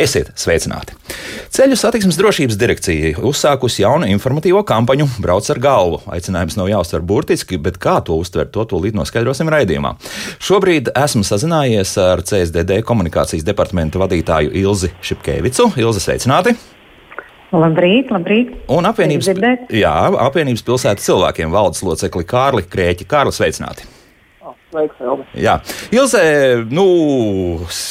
Esiet sveicināti! Ceļu satiksmes drošības direkcija uzsākusi jaunu informatīvo kampaņu Brauc ar galvu. Aicinājums nav jāuztver burtiski, bet kā to uztvert, to tūlīt noskaidrosim raidījumā. Šobrīd esmu sazinājies ar CSDD komunikācijas departamenta vadītāju Ilzi Šipkevicu. Ilzi, sveicināti! Labrīt, labrīt. Un apvienības, jā, apvienības pilsētas cilvēkiem valdes locekli Kārli Krēķi. Kārli, sveicināti! Sveiks, Elvis. Jā, Ilze, nu,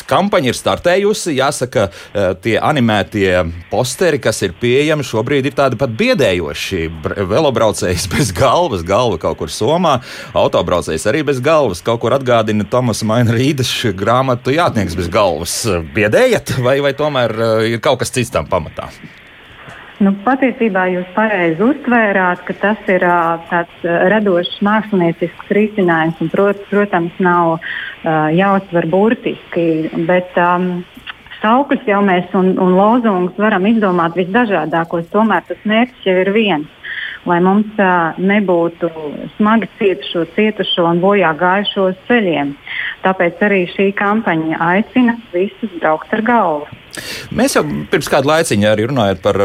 kampaņa ir startējusi. Jāsaka, eh, tie animētie posteri, kas ir pieejami šobrīd, ir tādi pat biedējoši. Velobraucējs bez galvas, galva kaut kur somā, autobraucējs arī bez galvas. Kaut kur atgādina Tomasa Maina Rīdas grāmatu Jātnieks bez galvas. Biedējat, vai, vai tomēr eh, ir kaut kas cits tam pamatā? Nu, patiesībā jūs pareizi uztvērāt, ka tas ir uh, tāds uh, radošs māksliniecisks risinājums, un, prot, protams, nav uh, jāuztver burtiski. Bet, um, Saukļus jau mēs un, un lozungus varam izdomāt visdažādākos, tomēr tas mērķis jau ir viens lai mums uh, nebūtu smagi cietušo, cietušo un bojā gājušo ceļiem. Tāpēc arī šī kampaņa aicina visus braukt ar galvu. Mēs jau pirms kāda laiciņa arī runājot par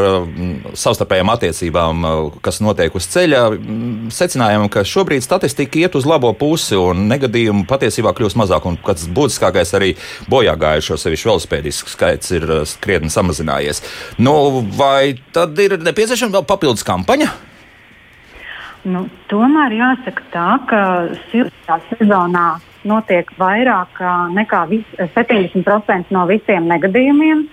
savstarpējām attiecībām, kas notiek uz ceļa, secinājām, ka šobrīd statistika iet uz labo pusi un negadījumu patiesībā kļūst mazāk. Un pats būtiskākais arī bojā gājušo sevišķi velospēdisku skaits ir krietni samazinājies. Nu, vai tad ir nepieciešama vēl papildus kampaņa? Nu, tomēr jāsaka tā, ka siltajā sezonā notiek vairāk nekā vis, 70% no visiem negadījumiem,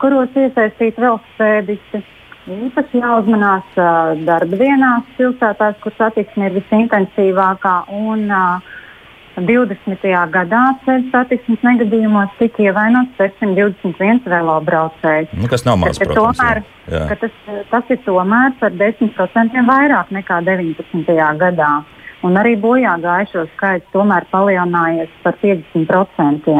kuros iesaistīti velospēdisti. Īpaši jāuzmanās uh, darba dienās pilsētās, kur satiksme ir visintensīvākā. Un, uh, 20. gadā ceļu satiksmes negadījumos tika ievainots 621 velobraucējs. Nu, kas nav maz, protams. Tomēr. Tas, tas ir tomēr par 10% vairāk nekā 19. gadā. Un arī bojā gājušo skaits tomēr palielinājies par 50%.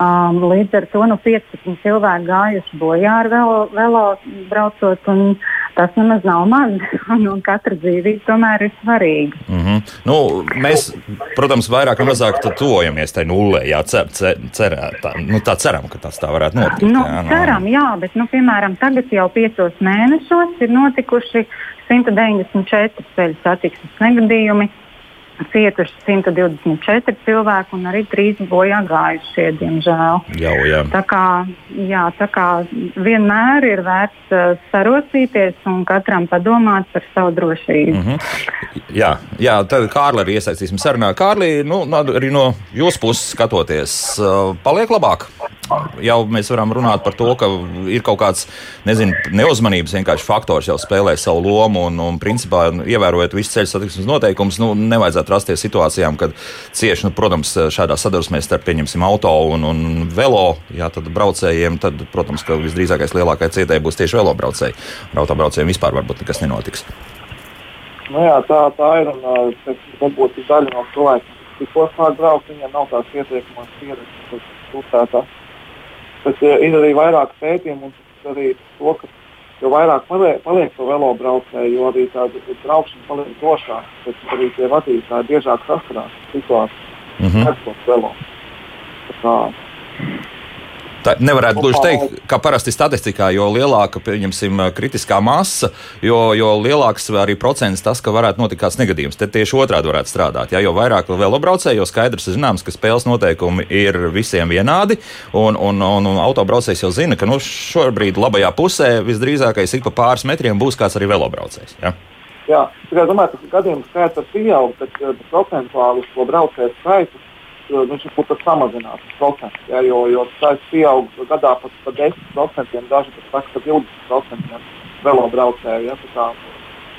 Um, līdz ar to nu, 15 cilvēki gājuši bojā ar velo, velo braucot, un tas nemaz nav maz. un, katra dzīvība tomēr ir svarīga. Mm -hmm. nu, mēs, protams, vairāk vai mazāk tuvojamies tai nullē. Jā, cer, cer, cer, tā, nu, tā ceram, ka tas tā varētu notikt. Nu, jā, nu. ceram, jā, bet, nu, piemēram, tagad jau piecos mēnešos ir notikuši 194 ceļu satiksmes negadījumi cietuši 124 cilvēki un arī 3 bojā gājušie, diemžēl. Jau, jā. Tā kā, jā, tā kā vienmēr ir vērts uh, sarosīties un katram padomāt par savu drošību. Mm -hmm. Jā, jā tad Kārli arī iesaistīsim sarunā. Kārli, nu, arī no jūsu puses skatoties, uh, paliek labāk jau mēs varam runāt par to, ka ir kaut kāds nezinu, neuzmanības faktors jau spēlē savu lomu. Un, un principā, ievērojot visu ceļu satiksmes noteikumus, nu, nevajadzētu rasties situācijām, kad cieši, nu, protams, šādā sadursmē starp pieņemsim auto un, un velo, jā, tad braucējiem, tad, protams, ka visdrīzākais lielākais cietēji būs tieši velobraucēji. Autobraucējiem vispār varbūt nekas nenotiks. Nu jā, tā, tā ir. Un, varbūt daļa no cilvēkiem, kas tikko sāk braukt, viņiem nav tās pietiekamās pieredzes, kas Bet uh, ir arī vairāk pētījumu un arī to, ka jo vairāk paliek, paliek to velobraucēju, jo arī tāda braukšana paliek drošāka. Tad arī tie vadītāji biežāk saskarās ar situāciju, mm -hmm. ar to velo. Tā, Tā nevarētu gluži teikt, ka parasti statistikā, jo lielāka pieņemsim, kritiskā masa, jo, jo lielāks arī procents tas, ka varētu notikt kāds negadījums. Te tieši otrādi varētu strādāt. Ja, jo vairāk velobraucēju, jo skaidrs ir zināms, ka spēles noteikumi ir visiem vienādi, un, un, un, un autobraucējs jau zina, ka nu, šobrīd labajā pusē visdrīzākais ik pa pāris metriem būs kāds arī velobraucējs. Ja? Jā, es domāju, ka gadījumu skaits var pieaugt, bet procentuāli uz to braucēju skaitu viņš būtu samazināts procents. Ja, jo, jo tas pieaug gadā pat par 10%, daži pat saka, ka 20% velobraucēju. Ja,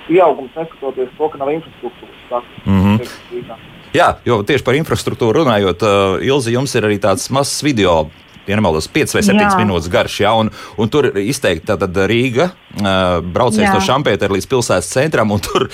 pieaugums neskatoties to, ka nav infrastruktūras. Mm -hmm. Jā, jo tieši par infrastruktūru runājot, uh, Ilzi, jums ir arī tāds mazs video nemaldos, 5 vai 7 Jā. minūtes garš. Ja, un, un tur izteikti tātad Rīga braucējis no Šampētera līdz pilsētas centram. Tur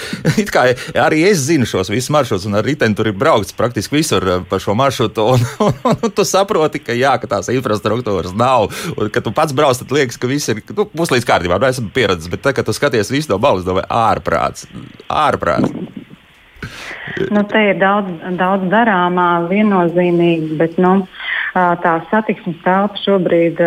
arī es zinu šos visus maršrutus, un ar riteni tur ir braukts praktiski visur pa šo maršrutu. Un, un, un, un tu saproti, ka, jā, ka tās infrastruktūras nav. Un, kad tu pats brauc, tad liekas, ka viss ir nu, puslīdz kārtībā. Nu, esmu pieredzējis, bet tad, kad tu skaties visu no malas, domāju, ārprāts. ārprāts. Nu, te ir daudz, daudz darāmā, viennozīmīgi, bet nu, tā satiksmes telpa šobrīd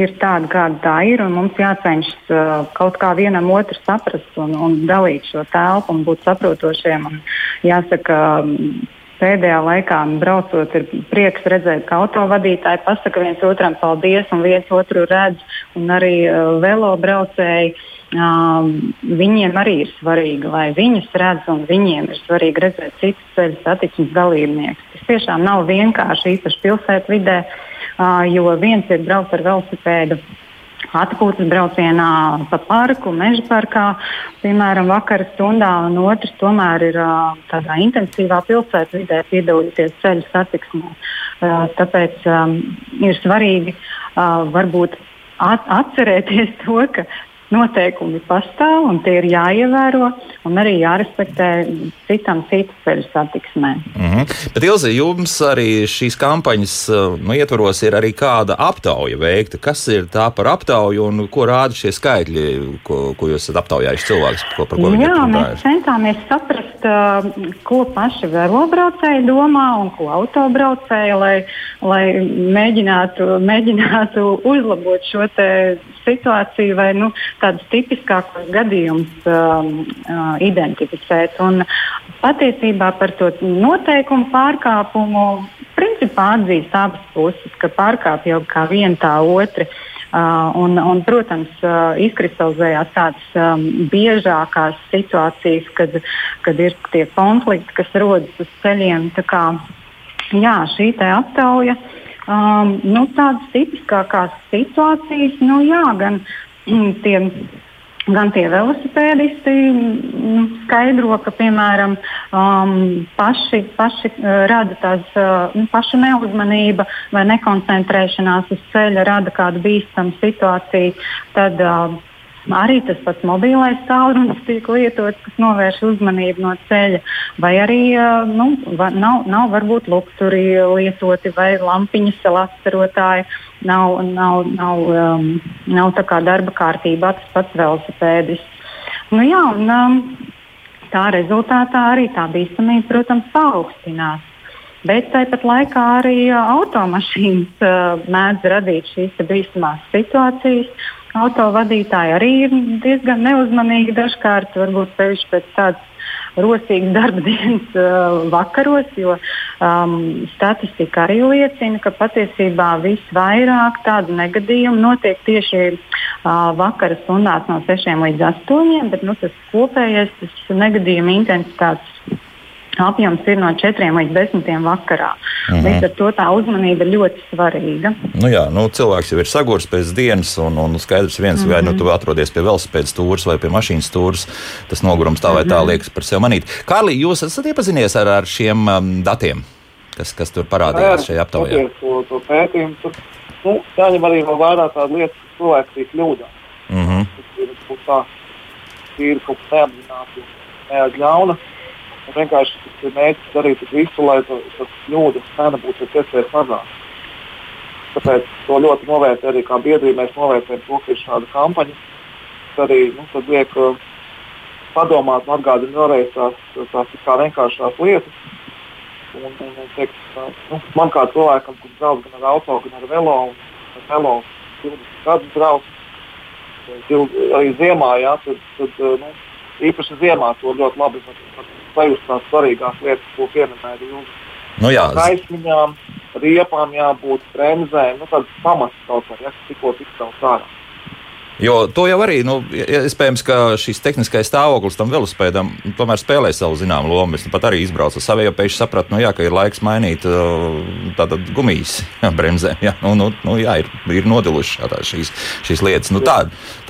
ir tāda, kāda tā ir, mums jācenšas uh, kaut kā vienam otru saprast un, un dalīt šo telpu un būt saprotošiem. Un jāsaka, um, pēdējā laikā braucot, ir prieks redzēt, ka autovadītāji pasaka viens otram paldies un viens otru redz, un arī uh, velo braucēji. Uh, viņiem arī ir svarīgi, lai viņus redz, un viņiem ir svarīgi redzēt citus ceļu satiksmes dalībniekus. Tas tiešām nav vienkārši īpaši pilsētvidē. Jo viens ir braukt ar velosipēdu atpūtas braucienā pa parku, meža parkā, piemēram, vakara stundā, un otrs tomēr ir tādā intensīvā pilsētvidē piedalīties ceļu satiksmē. Tāpēc um, ir svarīgi uh, varbūt at atcerēties to, ka noteikumi pastāv un tie ir jāievēro un arī jārespektē citam citu ceļu satiksmē. Mm -hmm. Bet, Ilzi, jums arī šīs kampaņas nu, ietvaros ir arī kāda aptauja veikta. Kas ir tā par aptauju un ko rāda šie skaitļi, ko, ko jūs esat aptaujājuši cilvēkus? Ko, par ko viņi Jā, mēs centāmies saprast, uh, ko paši velobraucēji domā un ko autobraucēji, lai, lai mēģinātu, mēģinātu uzlabot šo situāciju vai nu, tādus tipiskākos gadījumus um, uh, identificēt. Un patiesībā par to noteikumu pārkāpumu principā atzīst abas puses, ka pārkāpj jau kā viena tā otra. Uh, un, un, protams, uh, izkristalizējās tādas um, biežākās situācijas, kad, kad ir tie konflikti, kas rodas uz ceļiem. Kā, jā, šī aptauja uh, Um, nu, tādas tipiskākās situācijas, nu, jā, gan mm, tie, gan tie velosipēdisti mm, skaidro, ka, piemēram, um, paši, paši uh, rada tās uh, nu, pašu neuzmanība vai nekoncentrēšanās uz ceļa rada kādu bīstamu situāciju. Tad, uh, Arī tas pats mobilais tālrunis tiek lietots, kas novērš uzmanību no ceļa, vai arī nu, va, nav, nav varbūt lukturi lietoti vai lampiņas lasterotāji. Nav, nav, nav, um, nav tā kā darba kārtībā tas pats velosipēdis. Nu, jā, un, um, tā rezultātā arī tā bīstamība, protams, paaugstinās. Bet tāpat laikā arī automašīnas uh, mēdz radīt šīs bīstamās situācijas autovadītāji arī ir diezgan neuzmanīgi dažkārt, varbūt sevišķi pēc tādas rosīgas darba dienas uh, vakaros, jo um, statistika arī liecina, ka patiesībā visvairāk tādu negadījumu notiek tieši uh, vakara stundās no 6 līdz 8, bet nu, tas kopējais tas negadījuma intensitātes apjoms ir no 4 līdz 10 vakarā. Mm -hmm. Līdz ar to tā uzmanība ir ļoti svarīga. Nu jā, nu, cilvēks jau ir sagurs pēc dienas, un, un skaidrs viens, mm -hmm. vai nu, mhm. tu atrodies pie velospēdas stūres vai pie mašīnas stūres, tas nogurums tā vai tā mhm. liekas par sevi manīt. Kārlī, jūs esat iepazinies ar, ar šiem um, datiem, kas, kas tur parādījās šajā aptaujā? To, to pētījumu, tur nu, jāņem arī vēl vērā tāda lieta, ka cilvēks ir kļūdās. Mm -hmm. Tas ir kaut kā tīri kaut kas neapzināti, neatļauna. Un vienkārši ir mērķis darīt visu, lai tas kļūdas cena būtu pēc iespējas mazāka. Tāpēc to ļoti novērtē arī kā biedrība. Mēs novērtējam to, ka ir šāda kampaņa. Tas arī nu, liek uh, padomāt atgādināt vēlreiz tās, tās kā vienkāršās lietas. Un, un, un, teikt, nu, man kā cilvēkam, kurš brauc gan ar auto, gan ar velo, un velo 20 gadus brauc, arī ziemā, jā, tad, tad nu, īpaši ziemā to ļoti labi sajust tās svarīgās lietas, ko pieminēja jums. Nu, jā, Gaismiņām, riepām jābūt, bremzēm, nu, tādas pamats kaut kā, ja tikko izcelt ārā. Jo to jau arī, nu, iespējams, ka šis tehniskais stāvoklis tam velospēdam tomēr spēlē savu zināmu lomu. Es nu pat arī izbraucu ar savu pēkšņi sapratu, nu, jā, ka ir laiks mainīt uh, tātad gumijas jā, bremzēm. Jā, nu, nu, nu, jā ir, ir nodilušas tā, šīs, šīs lietas. Nu, tā,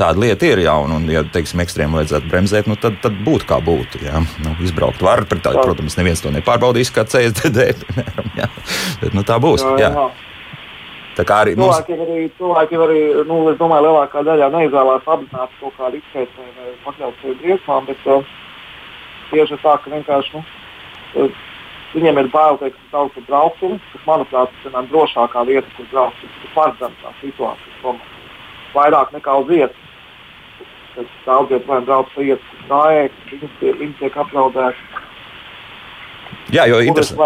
tāda lieta ir jau, un, ja, teiksim, ekstrēmā vajadzētu bremzēt, nu, tad, tad būtu kā būtu. Jā. Nu, izbraukt var, tā, protams, neviens to nepārbaudīs kā CSDD, piemēram. Jā. Bet, nu, tā būs. Jā. Jā. Arī mums... Cilvēki arī, cilvēki arī nu, es domāju, lielākā daļā neizvēlās apzināti kaut kādu izpēti vai pakļaut sevi briesmām, bet uh, tieši tā, ka vienkārši nu, uh, viņiem ir bail teikt, daudz par braukumu, kas, manuprāt, ir viena drošākā vieta, kur braukt. Tas paredzams tā situācija, tomēr. vairāk nekā uz vietas. Daudz joprojām brauc pa vietas, kur viņas, viņas tiek apdraudētas. Jā, jo interesanti.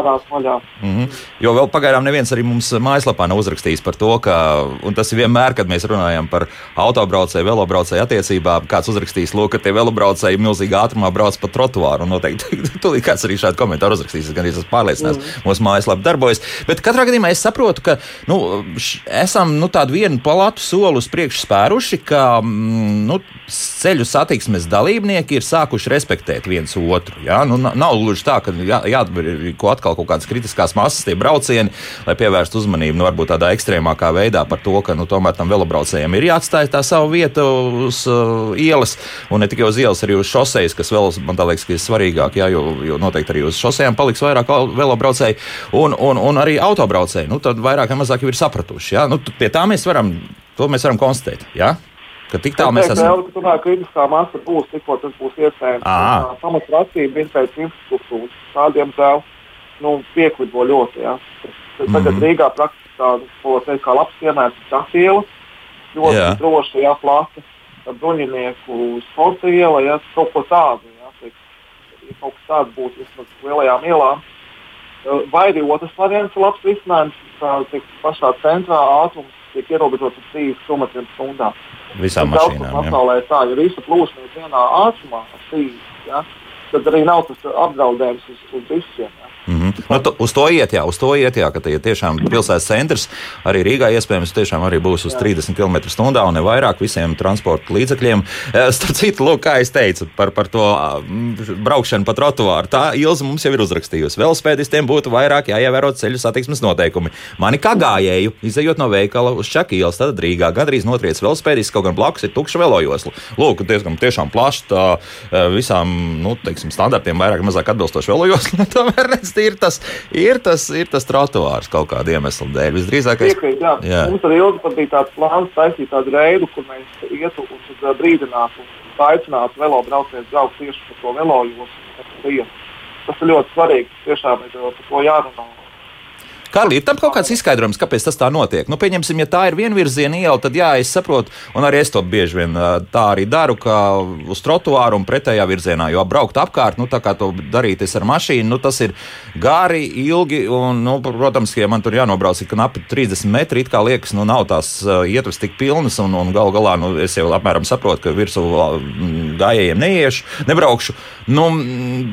Mm -hmm. Jo vēl pagaidām neviens arī mums mājaslapā nav uzrakstījis par to, ka, un tas ir vienmēr, kad mēs runājam par autobraucēju, velobraucēju attiecībām, kāds uzrakstīs, lūk, ka tie velobraucēji milzīgā ātrumā brauc pa trotuāru. Noteikti tūlīt kāds arī šādu komentāru uzrakstīs. Gan esmu pārliecināts, mm. mūsu mājaslapa darbojas. Bet katrā gadījumā es saprotu, ka nu, esam nu, tādu vienu palatu soli uz priekšu spēruši, ka mm, nu, ceļu satiksmes dalībnieki ir sākuši respektēt viens otru. Ja? Nu, nav gluži tā, ka jā, jārīko atkal kaut kādas kritiskās masas, tie braucieni, lai pievērstu uzmanību nu, varbūt tādā ekstrēmākā veidā par to, ka nu, tomēr tam velobraucējiem ir jāatstāj tā savu vietu uz uh, ielas, un ne tikai uz ielas, arī uz šoseis, kas vēl man liekas, ka ir svarīgāk, jā, jo, jo noteikti arī uz šosejām paliks vairāk velobraucēji un, un, un arī autobraucēji. Nu, tad vairāk vai mazāk jau ir sapratuši. Jā? Nu, pie tā mēs varam, to mēs varam konstatēt. Jā? Ka tik tālu mēs esam. Jā, tā kritiskā masa būs, tikko tas būs iespējams. Pamatprasība ir pēc infrastruktūras. Tādiem tēl nu, pieklibo ļoti. Ja. Tagad mm -hmm. Rīgā praktiski tāda, ko teikt, kā labs piemērs ir tas iela. Ļoti jā. droši, ja plata, bruņinieku sporta iela, ja kaut ko tādu. Ja, teik, ja kaut kas tāds būs vismaz lielajām ielām. Vai arī otrs variants ir labs risinājums, ka pašā centrā ātrums tiek ierobežots uz 30 km/h. Visām mašīnām. Pasaulē ir tā, ja visa plūsma ir vienā ātrumā, ja, tad arī nav tas apdraudējums uz, uz visiem. Ja. Mm -hmm. nu, tu, uz to iet, jā, uz to iet, jā, ka tie tiešām pilsētas centrs arī Rīgā iespējams tiešām arī būs uz jā. 30 km/h un ne vairāk visiem transporta līdzekļiem. Eh, starp citu, lūk, kā es teicu par, par to braukšanu pa trotuāru, tā Ilza mums jau ir uzrakstījusi. Velospēdistiem būtu vairāk jāievēro ceļu satiksmes noteikumi. Mani kā gājēju, izējot no veikala uz Čakīlas, tad Rīgā gandrīz notriec velospēdists, kaut gan blakus ir tukša velojosla. Lūk, diezgan tiešām plašs tā eh, visām, nu, teiksim, standartiem vairāk mazāk atbilstoši velojosla. Tomēr redz, ir tas, ir tas, ir tas trotuārs kaut kāda iemesla dēļ. Visdrīzākais, Piekrīt, jā. Jā. Mums arī ilgi bija tāds plāns taisīt tādu reidu, kur mēs ietu un tad brīdinātu aicinātu velobraucējus braukt tieši pa to velojoslu. Tas ir ļoti svarīgi. Tiešām ir par to jārunā. Kārli, ir tam kaut kāds izskaidrojums, kāpēc tas tā notiek? Nu, pieņemsim, ja tā ir vienvirziena iela, tad jā, es saprotu, un arī es to bieži vien tā arī daru, ka uz trotuāru un pretējā virzienā, jo braukt apkārt, nu, tā kā to darīt ar mašīnu, nu, tas ir gari, ilgi, un, nu, protams, ja man tur jānobrauc ik knapi 30 metri, it kā liekas, nu, nav tās ietves tik pilnas, un, un gal galā, nu, es jau apmēram saprotu, ka virsū gājējiem neiešu, nebraukšu. Nu,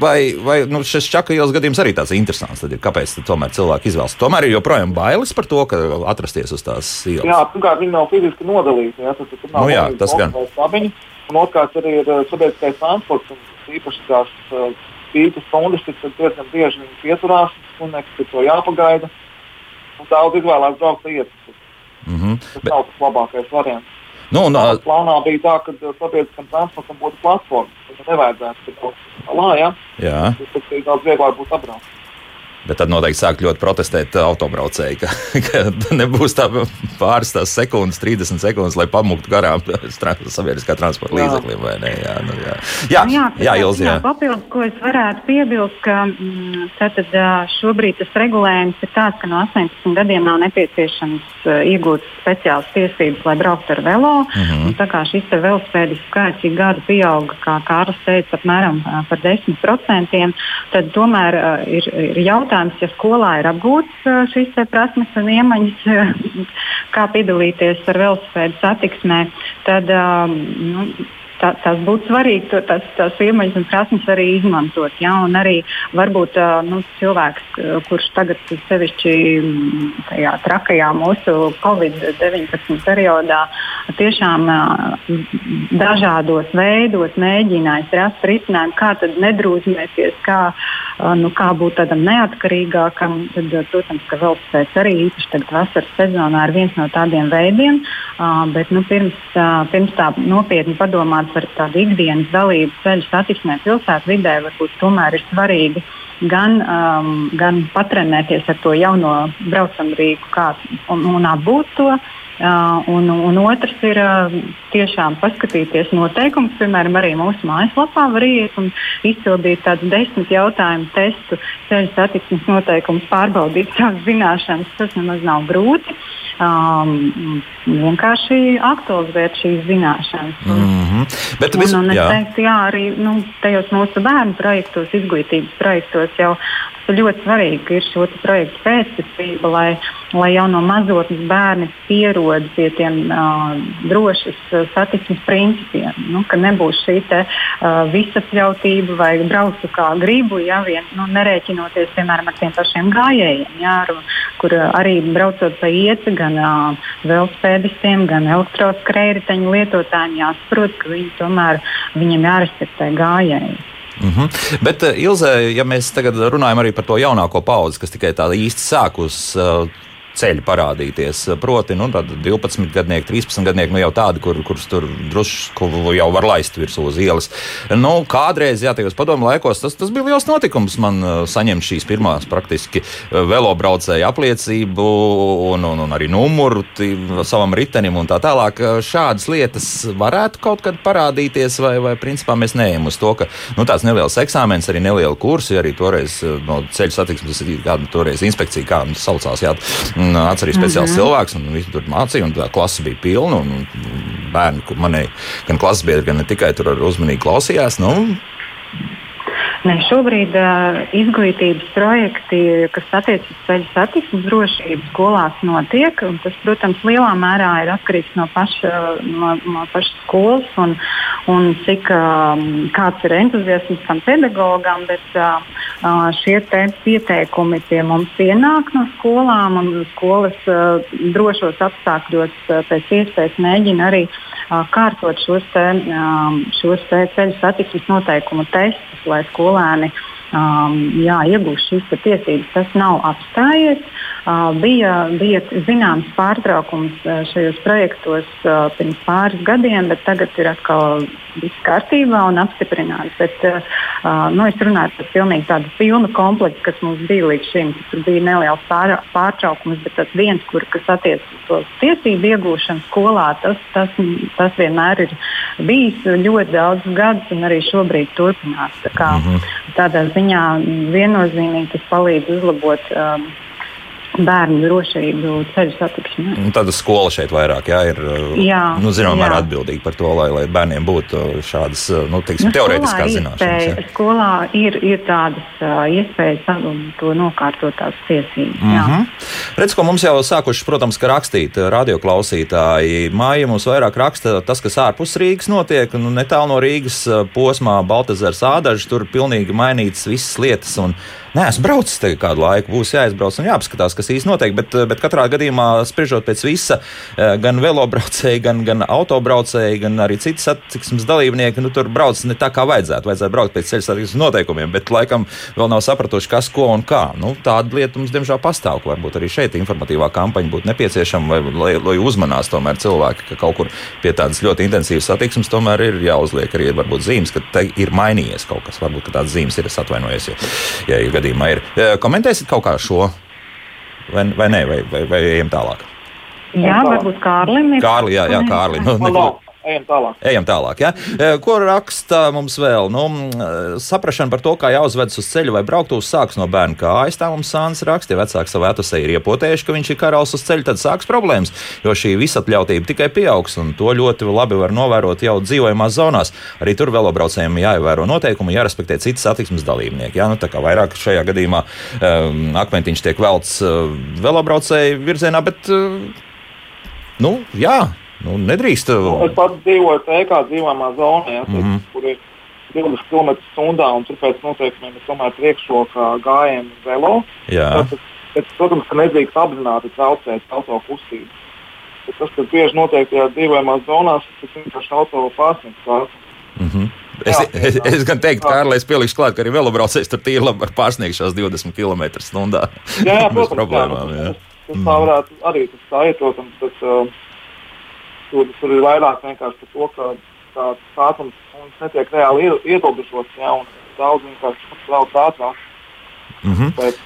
vai, vai nu, šis čaka ielas gadījums arī tāds interesants, tad ir, kāpēc tad tomēr cilvēki izvēlas? Tomēr ir joprojām bailes par to, ka atrasties uz tās ielas. Jā, pirmkārt, viņi nav fiziski nodalīti. Jā, tad, tad nav nu, jā, tas gan. Stabiņi, un otrkārt arī ir sabiedriskais transports, un īpaši tās spītas stundas, tad diezgan bieži viņi pieturās, un nekad to jāpagaida. Un daudz izvēlās braukt lietas. Mm -hmm. Tas Bet... nav tas labākais variants. Nu, un, uh... Plānā bija tā, ka sabiedriskam transportam būtu platforma. Viņam nevajadzētu būt tādā, ja? Jā. Tas daudz vieglāk būtu apbraukt. Bet tad noteikti sāk ļoti protestēt autobraucēji, ka, ka nebūs tā pāris tās sekundes, 30 sekundes, lai pamuktu garām sabiedriskā transporta līdzekļiem. Ne? Jā, nu, jā. jā, nu, jā, jā, Ilzi, jā. Papildus, ko es varētu piebilst, ka mm, tātad, šobrīd tas regulējums ir tāds, ka no 18 gadiem nav nepieciešams iegūt speciālas tiesības, lai brauktu ar velo. Mm -hmm. Tā kā šis velospēdis skaits ik gadu pieauga, kā Kārlis teica, apmēram par 10%, tad tomēr ir, ir jautājums jautājums, ja skolā ir apgūts šīs prasmes un iemaņas, kā piedalīties ar velospēdu satiksmē, tad nu, tā, tas būtu svarīgi, to, tas, tās iemaņas un prasmes arī izmantot. Ja? Un arī varbūt nu, cilvēks, kurš tagad sevišķi tajā trakajā mūsu Covid-19 periodā tiešām dažādos veidos mēģinājis rast risinājumu, kā tad nedrūzmēties, kā, nu, kā būt tādam neatkarīgākam. Tad, protams, ka velospēks arī īpaši tagad vasaras sezonā ir viens no tādiem veidiem, bet nu, pirms, pirms tā nopietni padomāt par tādu ikdienas dalību ceļu satiksmē pilsētvidē, varbūt tomēr ir svarīgi gan, um, gan patrenēties ar to jauno braucamrīku kā, un, un apgūt to, Uh, un, un otrs ir uh, tiešām paskatīties noteikumus. Piemēram, arī mūsu mājaslapā var iet un izpildīt tādu desmit jautājumu testu, ceļu satiksmes noteikumus, pārbaudīt savas zināšanas. Tas nemaz nav grūti. Um, vienkārši aktualizēt šīs zināšanas. Mm -hmm. Bet, vis, un, un es jā. teiktu, jā, arī nu, tajos mūsu bērnu projektos, izglītības projektos jau ļoti svarīgi ir šo projektu pēctecība, lai, lai jau no mazotnes bērni pierod pie tiem uh, drošas uh, satiksmes principiem. Nu, ka nebūs šī te, uh, visapļautība vai braucu kā gribu, ja vien nu, nerēķinoties piemēram ar tiem pašiem gājējiem, jā, ar, kur uh, arī braucot pa ieci gan uh, velospēdistiem, gan elektroskrējēju lietotājiem jāsaprot, ka viņi tomēr viņiem jārespektē gājēji. Mm -hmm. Bet, Ilze, ja mēs tagad runājam arī par to jaunāko paudzi, kas tikai tāda īsti sākus uh, ceļi parādīties. Proti, nu, 12 gadnieki, 13 gadnieki, nu jau tādi, kur, kurus tur drusku jau var laist virsū uz ielas. Nu, kādreiz, jā, tajos padomu laikos, tas, tas bija liels notikums man uh, saņemt šīs pirmās praktiski uh, velobraucēju apliecību un, un, un arī numuru savam ritenim un tā tālāk. Uh, šādas lietas varētu kaut kad parādīties, vai, vai principā mēs neejam uz to, ka nu, tāds neliels eksāmens, arī neliela kursi, arī toreiz no ceļu satiksmes, kāda toreiz inspekcija, kā saucās, jā, Nāca arī speciāls mm -hmm. cilvēks, un viņi tur mācīja, un tā klase bija pilna. Bērni, manēji, gan klases biedri, gan ne tikai tur uzmanīgi klausījās. Nu, Ne, šobrīd uh, izglītības projekti, kas attiecas uz ceļu satiksmes drošību, skolās notiek. Tas, protams, lielā mērā ir atkarīgs no paša, no, no paša skolas un, un cik um, kāds ir entuziasms tam pedagogam. Bet uh, šie pieteikumi pie mums ienāk no skolām, un skolas uh, drošos apstākļos uh, pēc iespējas mēģina arī uh, kārtot šos, te, šos te ceļu satiksmes noteikumu testus, lai skolēni um, jā, iegūst šīs tiesības. Tas nav apstājies. Bija, bija zināms pārtraukums šajos projektos pirms pāris gadiem, bet tagad ir atkal viss kārtībā un apstiprināts. Bet, nu, es runāju par pilnīgi tādu pilnu komplektu, kas mums bija līdz šim. Tur bija neliels pār, pārtraukums, bet tas viens, kur, kas attiecas uz to tiesību iegūšanu skolā, tas, tas, tas vienmēr ir bijis ļoti daudz gadus un arī šobrīd turpinās. Tā kā, -hmm. Tādā ziņā viennozīmīgi tas palīdz uzlabot. Um, bērnu drošību ceļu satiksmē. Tāda skola šeit vairāk jā, ir jā, nu, zināmā mērā atbildīga par to, lai, lai bērniem būtu šādas nu, teiksim, nu, teorētiskās zināšanas. Jā. Skolā ir, ir tādas uh, iespējas to nokārtot tās tiesības. Mm -hmm. Redz, ko mums jau sākuši, protams, rakstīt radioklausītāji. Māja mums vairāk raksta tas, kas ārpus Rīgas notiek, nu, netālu no Rīgas posmā Baltazars Ādažs, tur pilnīgi mainītas visas lietas. Un, Nē, esmu braucis te kādu laiku, būs jāizbrauc un jāapskatās, kas īsti notiek. Bet, bet katrā gadījumā, spriežot pēc visa, eh, gan velobraucēji, gan, gan autobraucēji, gan arī citi satiksmes dalībnieki, nu, tur brauc ne tā, kā vajadzētu. Vajadzētu braukt pēc ceļu satiksmes noteikumiem, bet laikam vēl nav sapratuši, kas, ko un kā. Nu, tāda lieta mums, diemžēl, pastāv. Varbūt arī šeit informatīvā kampaņa būtu nepieciešama, vai, lai, lai uzmanās tomēr cilvēki, ka kaut kur pie tādas ļoti intensīvas satiksmes tomēr ir jāuzliek arī varbūt zīmes, ka te ir mainījies kaut kas. Varbūt tādas zīmes ir, es atvainojos, ja, ja, ja gadījumā ir. Komentēsiet kaut kā šo, vai, vai nē, vai, vai, vai ejam tālāk? Jā, varbūt Kārlim ir. Kārli, jā, jā Kārli. Nu, neko, Ejam tālāk. Ejam tālāk ja? Ko raksta mums vēl? Nu, saprašana par to, kā jāuzvedas uz ceļa vai brauktuves sāks no bērna kājas. Tā mums Sāns raksta, ja vecāki savu etusē ir iepotējuši, ka viņš ir karalis uz ceļa, tad sāks problēmas, jo šī visatļautība tikai pieaugs, un to ļoti labi var novērot jau dzīvojamās zonās. Arī tur velobraucējiem jāievēro noteikumi, jārespektē citas satiksmes dalībnieki. Ja? Nu, tā kā vairāk šajā gadījumā um, akmentiņš tiek velts uh, velobraucēju virzienā, bet uh, nu, jā, Nu, nedrīkst. Nu, es pats dzīvoju TK dzīvojamā zonā, ja, mm -hmm. kur ir 20 km/h, un tur pēc noteikumiem ir tomēr priekšrokā gājējiem velo. Tad, bet, protams, ka nedrīkst apzināti traucēt auto kustību. Bet tas, kas bieži notiek tajā dzīvojamās zonās, tas vienkārši auto pārsniegts. Mm -hmm. Es, jā, es, es gan teiktu, Kārlis pielikšu klāt, ka arī velobraucējs tur tīri labi var pārsniegt šās 20 km/h. Jā, jā, protams, problēmām, jā. jā. Tas, tas tā varētu arī tas tā iet, protams. Tas, uh, Tur, tur ir vairāk vienkārši par to, ka tāds ātrums netiek reāli ierobežots, ja, un daudz vienkārši brauc ātrāk. Mm -hmm. Bet,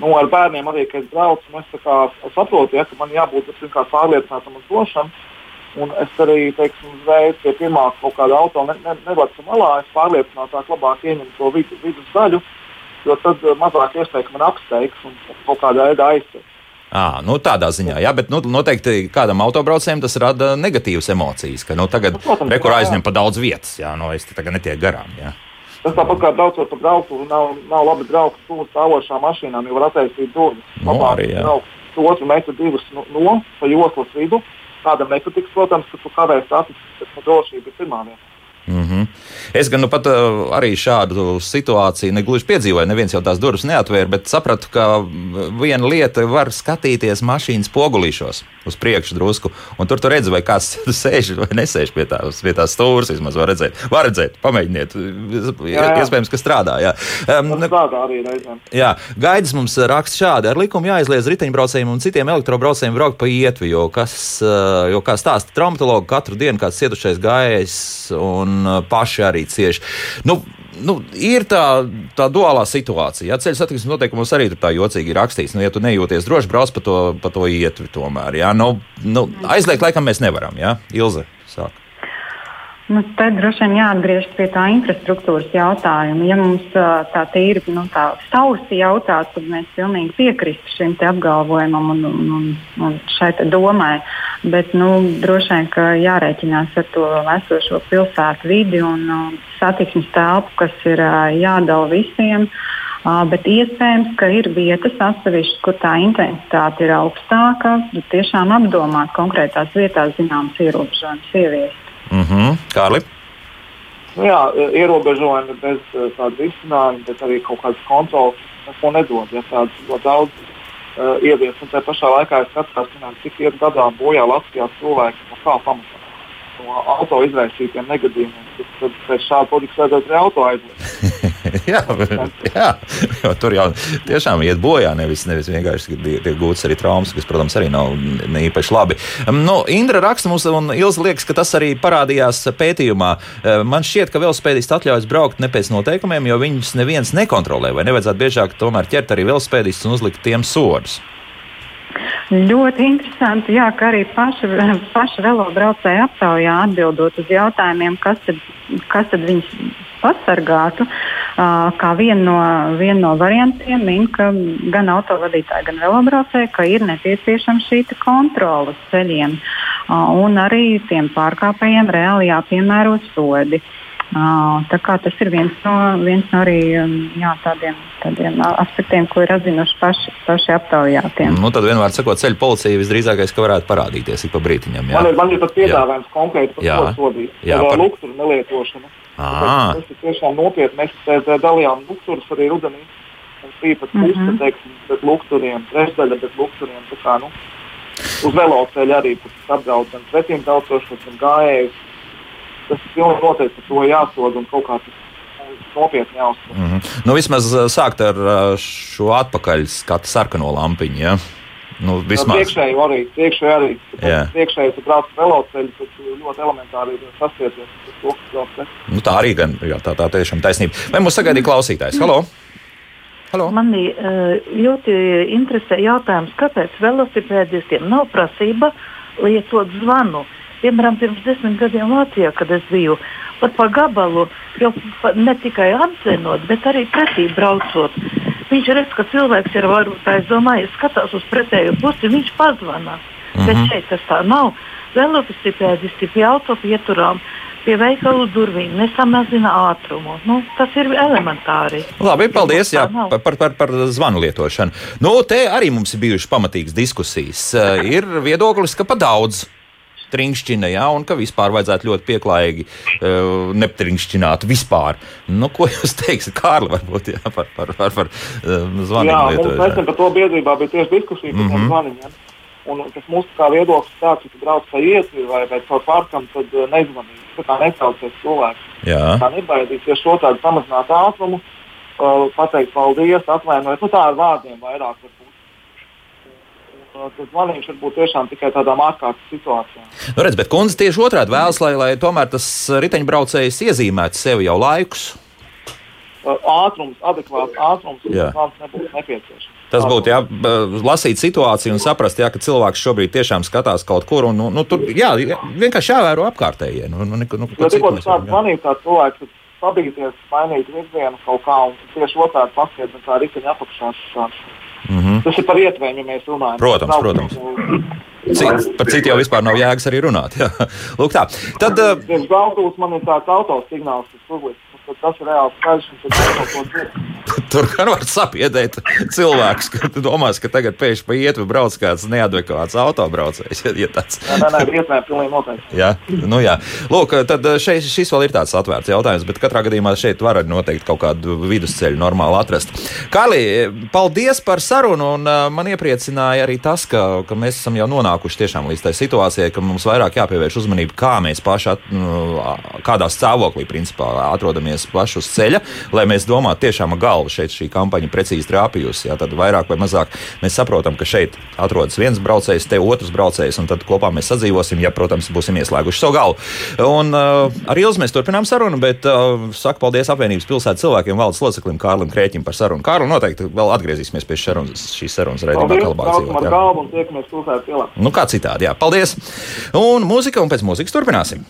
nu, ar bērniem arī, kad es braucu, nu, es kā, saprotu, ja, ka man jābūt pārliecinātam un drošam. Un es arī teiksim, uzreiz pie pirmā kaut kāda auto ne, ne, nevaru malā, es pārliecinātāk labāk ieņemu to vidu, vidus daļu, jo tad mazāk iespēja, ka man apsteigs un kaut kādā veidā aizsēs. À, nu, tādā ziņā, jā, bet nu, noteikti kādam autobraucējam tas rada negatīvas emocijas, ka nu, tagad nu, rekur aizņem pa daudz vietas, jā, no nu, es tagad netieku garām. Jā. Tas tāpat kā braucot pa braucu, nav, nav labi braukt tuvu stāvošām mašīnām, jo var attaisīt durvis. Nu, arī, jā. Otru metru divus no, no pa joslas vidu. Kādam nepatiks, protams, ka tu kavēsi acis, bet drošība ir pirmā vieta. Mm -hmm. Es gan nu pat uh, arī šādu situāciju negluži piedzīvoju. Neviens jau tās durvis neatvēra, bet sapratu, ka viena lieta var skatīties mašīnas pogulīšos uz priekšu drusku, un tur tu redzi, vai kāds sēž vai nesēž pie tās, pie tās stūres. Vismaz var redzēt, var redzēt, pamēģiniet. Jā, jā. Iespējams, ka strādā. Jā, um, strādā arī reizēm. Jā, gaidas mums raksta šādi. Ar likumu jāizliedz riteņbraucējiem un citiem elektrobraucējiem braukt pa ietvi, jo, kas, uh, jo kā stāsta traumatologi, katru dienu kāds cietušais gājējs un un uh, paši arī cieši. Nu, nu, ir tā, tā duālā situācija. Ja ceļu satiksmes noteikumos arī tur tā jocīgi rakstīts, nu, ja tu nejūties droši, brauc pa to, pa to ietvi tomēr. Ja? Nu, nu, aizliegt laikam mēs nevaram. Ja? Ilze sāk. Nu, te droši vien jāatgriežas pie tā infrastruktūras jautājuma. Ja mums tā tīri nu, tā sausi jautātu, tad mēs pilnīgi piekristu šim apgalvojumam un, un, un, šai domai. Bet nu, droši vien, jārēķinās ar to esošo pilsētu vidi un satiksmes telpu, kas ir jādala visiem. Bet iespējams, ka ir vietas atsevišķas, kur tā intensitāte ir augstāka. Tiešām apdomāt konkrētās vietās zināmas ierobežojumus ieviest. Mm -hmm. Kārli? Nu jā, ierobežojumi bez tādas risinājuma, bet arī kaut kādas kontrolas neko nedod. Ja tādas ļoti daudz uh, ievies, un tā pašā laikā es skatos, cik iet gadā bojā Latvijā cilvēki no kā pamatā no auto izraisītiem negadījumiem. Tad pēc šāda politikas vajadzētu arī auto aizliegt. jā, jā, jo tur jau tiešām iet bojā, nevis, nevis vienkārši tiek gūts arī traumas, kas, protams, arī nav īpaši labi. Um, nu, Indra raksta mums, un Ilza liekas, ka tas arī parādījās pētījumā. Uh, man šķiet, ka velospēdisti atļaujas braukt ne pēc noteikumiem, jo viņus neviens nekontrolē. Vai nevajadzētu biežāk tomēr ķert arī velospēdistus un uzlikt tiem sodus? Ļoti interesanti, jā, ka arī paša, paša velobraucēja aptaujā atbildot uz jautājumiem, kas tad, kas tad viņus pasargātu. Kā vienu no, vien no variantiem min, ka gan autovadītāji, gan velobraucēji, ka ir nepieciešama šī kontrola uz ceļiem un arī tiem pārkāpējiem reāli jāpiemēro sodi. Uh, Tā kā tas ir viens no, viens no arī jā, tādiem, tādiem aspektiem, ko ir atzinuši paši, paši aptaujātie. Nu, tad vienmēr sakot, ceļu policija visdrīzākais, ka varētu parādīties ik pa brītiņam. Jā. Man ir, man ir pat piedāvājums konkrēti par jā. to sodīt. Jā, par lukturu nelietošanu. Tas ir tiešām nopietni. Mēs dalījām lukturus arī rudenī. Mums bija pat puse, mm -hmm. teiksim, bet lukturiem, trešdaļa, bet lukturiem. Tā kā, nu, uz veloceļa arī apdraud gan pretīm daudzos, gan gājējus tas pilnīgi noteikti to jāsod un kaut kā tas nopietni jāuztver. Mm -hmm. nu, vismaz uh, sākt ar uh, šo atpakaļ skatu sarkano lampiņu. Ja? Nu, vismaz. Priekšēji arī, priekšēji arī. Priekšēji, tu brauc veloceļu, tad ļoti elementāri ir sastieties ar to, kas brauc. Nu, tā arī gan, jā, tā, tā tiešām taisnība. Vai mūs sagaidīja klausītājs? Halo! Halo. Mani uh, ļoti interesē jautājums, kāpēc velosipēdistiem nav prasība lietot zvanu. Uh, Piemēram, pirms desmit gadiem Latvijā, kad es biju pat pa gabalu, jau pa, ne tikai apzinot, bet arī pretī braucot. Viņš redz, ka cilvēks ir varbūt aizdomājies, skatās uz pretējo pusi, viņš pazvanā. Mm -hmm. Bet mhm. šeit tas tā nav. Velosipēdisti pie autopieturām pie veikalu durvīm, nesamazina ātrumu. Nu, tas ir elementāri. Labi, paldies jā, par, par, par zvanu lietošanu. Nu, te arī mums ir bijušas pamatīgas diskusijas. Uh, ir viedoklis, ka pa daudz trinkšķina, ja, un ka vispār vajadzētu ļoti pieklājīgi uh, netrinkšķināt vispār. Nu, ko jūs teiksiet, Kārli, varbūt jā, par, par, par, par uh, zvaniem? Jā, mums nesen par to biedrībā bija tieši diskusija par mm -hmm. zvaniem. Un tas mūsu kā viedoklis tāds, ka brauc pa ietvi vai, vai caur parkam, tad uh, nezvanīt. Tā netraucēs cilvēks. Jā. Tā nebaidīsies šo tādu samazināt ātrumu, uh, pateikt paldies, atvainojiet. Nu, tā ar vārdiem vairāk. Varbūt tad zvaniņš var būt tiešām tikai tādām ārkārtas situācijām. Nu, redz, bet kundze tieši otrādi vēlas, lai, lai tomēr tas riteņbraucējs iezīmētu sevi jau laikus. ātrums, adekvāts ātrums, tas nebūtu nepieciešams. Tas būtu jā, lasīt situāciju un saprast, jā, ka cilvēks šobrīd tiešām skatās kaut kur. Un, nu, nu, tur jā, vienkārši jāvēro apkārtējie. Nu, nu, nu, nu, tikko tas tāds manīja, tāds cilvēks, pabīties, mainīt virzienu kaut kā un tieši otrādi paskatīt, kā riteņa apakšā. Tas ir par ietvēm, ja mēs runājam. Protams, nav, protams. Cit, par citu jau vispār nav jēgas arī runāt. Jā. Lūk, tā. Tad. Uh, Pirms autobus man ir tāds autosignāls, kas publiski tad tas ir reāls skaļš un ir kaut ko citu. Tur gan var sapiedēt cilvēks, ka domās, ka tagad pēkšņi pa ietvi brauc kāds neadekvāts autobraucējs. Ja tāds... Jā, nē, nē, vietnē, pilnīgi noteikti. Jā, nu jā. Lūk, tad šeit, šis vēl ir tāds atvērts jautājums, bet katrā gadījumā šeit var noteikti kaut kādu vidusceļu normāli atrast. Kāli, paldies par sarunu, un man iepriecināja arī tas, ka, ka mēs esam jau nonākuši tiešām līdz tai situācijai, ka mums vairāk jāpievērš uzmanība, kā mēs paši, at, nu, kādā stāvoklī principā atrodamies dodamies plaši uz ceļa, lai mēs domātu tiešām ar galvu šeit šī kampaņa precīzi trāpījusi. Jā, tad vairāk vai mazāk mēs saprotam, ka šeit atrodas viens braucējs, te otrs braucējs, un tad kopā mēs sadzīvosim, ja, protams, būsim ieslēguši savu galvu. Un uh, ar Ilzu mēs turpinām sarunu, bet uh, saku paldies apvienības pilsētas cilvēkiem, valdes loceklim Kārlim Krēķim par sarunu. Kārli noteikti vēl atgriezīsimies pie sarunas, šīs sarunas raidījumā. Kalbā, nu, kā citādi, jā. Paldies! Un mūzika, un pēc mūzikas turpināsim.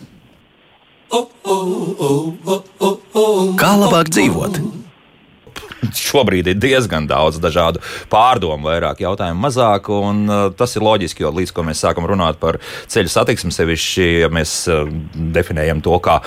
Kā labāk dzīvot? Šobrīd ir diezgan daudz dažādu pārdomu, vairāk jautājumu, mazāk. Un, uh, tas ir loģiski, jo līdz ko mēs sākam runāt par ceļu satiksmi, sevišķi, ja mēs uh, definējam to kā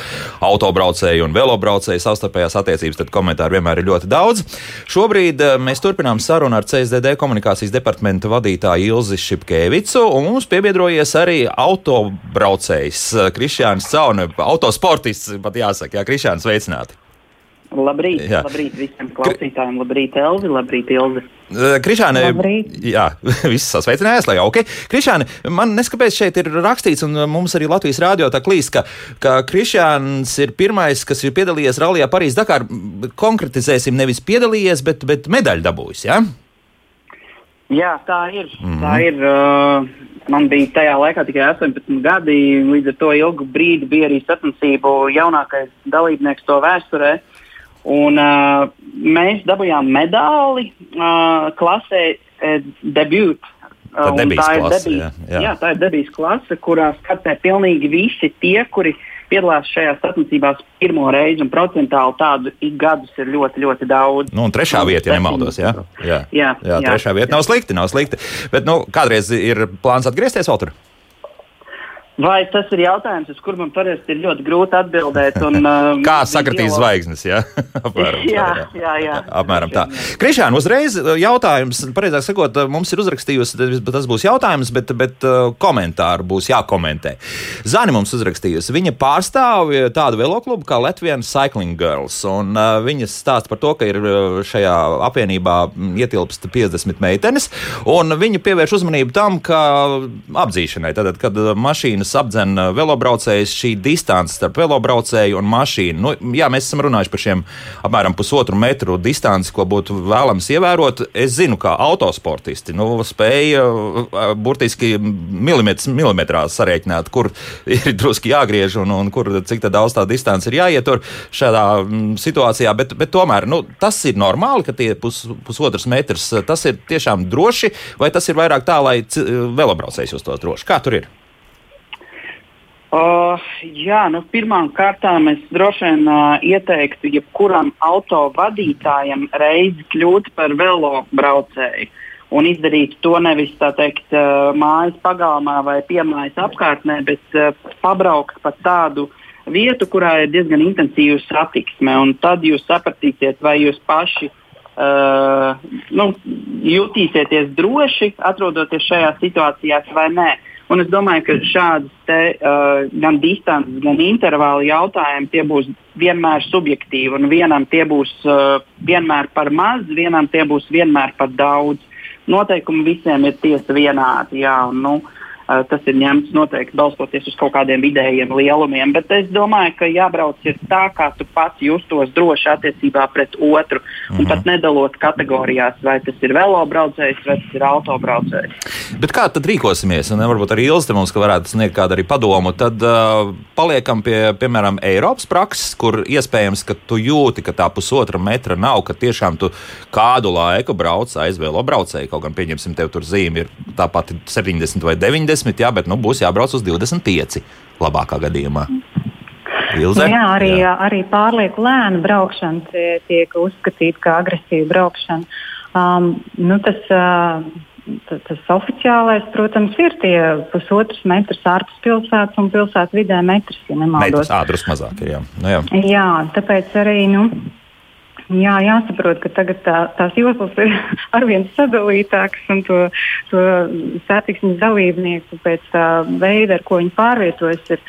autobraucēju un velobraucēju savstarpējās attiecības, tad komentāru vienmēr ir ļoti daudz. Šobrīd uh, mēs turpinām sarunu ar CSDD komunikācijas departamenta vadītāju Ilzi Šipkevicu, un mums piebiedrojies arī autobraucējs uh, Krišjāns Caune, autosportists, pat jāsaka, jā, Krišjāns veicināti. Labrīt, jā. labrīt visiem klausītājiem, labrīt, Elzi, labrīt, Ilzi. Krišāne, jā, viss sasveicinājās, lai jauki. Krišāne, man neskapēc šeit ir rakstīts, un mums arī Latvijas rādio tā klīst, ka, ka Krišāns ir pirmais, kas ir piedalījies Rallijā Parīzes Dakar. Konkretizēsim, nevis piedalījies, bet, bet medaļu dabūjis, jā? Jā, tā ir. Mm -hmm. Tā ir uh, man bija tajā laikā tikai 18 gadi, līdz ar to ilgu brīdi bija arī sacensību jaunākais dalībnieks to vēsturē. Uh, Un, uh, mēs dabūjām medāli uh, klasē uh, debut. Uh, tā, tā ir debijas, jā, jā. Jā, tā ir debijas klase, kurā startē pilnīgi visi tie, kuri piedalās šajās sacensībās pirmo reizi, un procentāli tādu ik gadus ir ļoti, ļoti daudz. Nu, un trešā vieta, ja nemaldos, jā? Jā, jā, jā, jā trešā vieta jā. nav slikti, nav slikti. Bet, nu, kādreiz ir plāns atgriezties vēl tur? Vai tas ir jautājums, uz kuru man parasti ir ļoti grūti atbildēt? Un, uh, Kā sakratīs zvaigznes? Ja? apmēram, jā, tā, jā. jā, jā. Apmēram tā. Krišāna, uzreiz uh, jautājums, pareizāk sakot, uh, mums ir uzrakstījusi, tas būs jautājums, bet, bet komentāru būs jākomentē. Zani mums uzrakstījusi, viņa pārstāv tādu veloklubu kā Latvijas Cycling Girls, un uh, viņa stāsta par to, ka ir šajā apvienībā mm, ietilpst 50 meitenes, un viņa pievērš uzmanību tam, ka apdzīšanai, tad, kad mašīnas mašīnas apdzen velobraucējus, šī distance starp velobraucēju un mašīnu. Nu, jā, mēs esam runājuši par šiem apmēram pusotru metru distanci, ko būtu vēlams ievērot. Es zinu, kā autosportisti nu, spēja burtiski milimetrs milimetrā sarēķināt, kur ir drusku jāgriež un, un kur cik daudz tā distance ir jāietur šādā situācijā. Bet, bet tomēr nu, tas ir normāli, ka tie pus, pusotrs metrs tas ir tiešām droši, vai tas ir vairāk tā, lai velobraucējs justos droši? Kā tur ir? Uh, jā, nu, pirmām kārtām es droši vien uh, ieteiktu jebkuram auto vadītājam reizi kļūt par velobraucēju un izdarīt to nevis teikt, uh, mājas pagalmā vai piemājas apkārtnē, bet uh, pabraukt pa tādu vietu, kurā ir diezgan intensīva satiksme. Tad jūs sapratīsiet, vai jūs paši uh, nu, jutīsieties droši atrodoties šajā situācijā vai nē. Un es domāju, ka šādas te, uh, gan distances, gan intervāla jautājumi būs vienmēr subjektīvi. Un vienam tie būs uh, vienmēr par maz, vienam tie būs vienmēr par daudz. Noteikumi visiem ir tiesa vienādi. Jā, un, nu, Uh, tas ir ņemts noteikti balstoties uz kaut kādiem vidējiem lielumiem. Bet es domāju, ka jābrauc tā, kā tu pats justos droši attiecībā pret otru. Un mm pat nedalot kategorijās, vai tas ir velobraucējs vai tas ir autobraucējs. Bet kā tad rīkosimies? Un varbūt arī Ilste mums varētu sniegt kādu arī padomu. Tad uh, paliekam pie, piemēram, Eiropas prakses, kur iespējams, ka tu jūti, ka tā pusotra metra nav, ka tiešām tu kādu laiku brauc aiz velobraucēju. Kaut gan, pieņemsim, tev tur zīme ir tāpat 70 vai 90 30, jā, bet nu, būs jābrauc uz 25. labākā gadījumā. Ilze? Jā, arī, jā. arī pārlieku lēna braukšana tiek uzskatīta par agresīvu braukšanu. Um, nu, tas, uh, tas, tas oficiālais, protams, ir tie pusotras metras ārpus pilsētas un pilsētas vidē metrs, ja nemaldos. Metrs ātrus mazāk ir, jā. Nu, jā. jā, tāpēc arī, nu, Jā, jāsaprot, ka tagad tā, tās joslas ir arvien sadalītākas un to, to satiksmes dalībnieku pēc tā veida, ar ko viņi pārvietojas, ir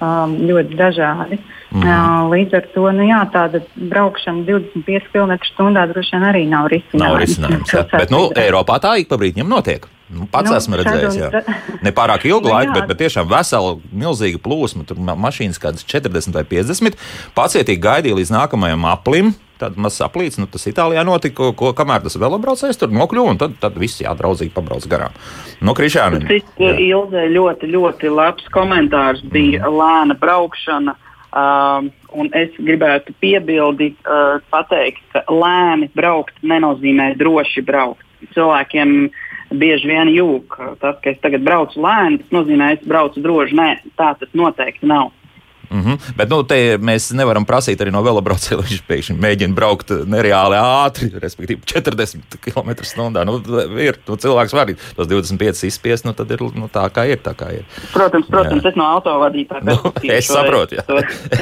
um, ļoti dažādi. Mm. Uh, līdz ar to nu, jā, tāda braukšana 25 km/h droši vien arī nav risinājums. Nav risinājums jā. Bet nu, Eiropā tā ik pa brīdim notiek. Nu, pats nu, esmu redzējis, jā. Ne pārāk ilgu nu, laiku, bet, bet tiešām vesela, milzīga plūsma. Tur mašīnas kādas 40 vai 50. Pacietīgi gaidīja līdz nākamajam aplim Tāda maza aplīce, nu, tas Itālijā notika, ko, kamēr tas velobraucējs tur nokļuva, un tad, tad viss jādraudzīgi pabrauc garām. No Krišāna. Tas Ilzē ļoti, ļoti labs komentārs bija mm. Lēna braukšana. Uh, un es gribētu piebildi uh, pateikt, ka lēni braukt nenozīmē droši braukt. Cilvēkiem bieži vien jūg tas, ka es tagad braucu lēni, tas nozīmē, ka es braucu droši. Nē, tā tas noteikti nav. Mm -hmm. Bet nu, mēs nevaram prasīt arī no velobraucēja, lai viņš pēkšņi mēģina braukt nereāli ātri, respektīvi 40 km/h. Nu, ir, nu, cilvēks var tos 25 izspiest, nu, tad ir nu, tā, kā ir. Tā kā ir. Protams, protams jā. es no autovadītāja nu, es saprotu. Jā.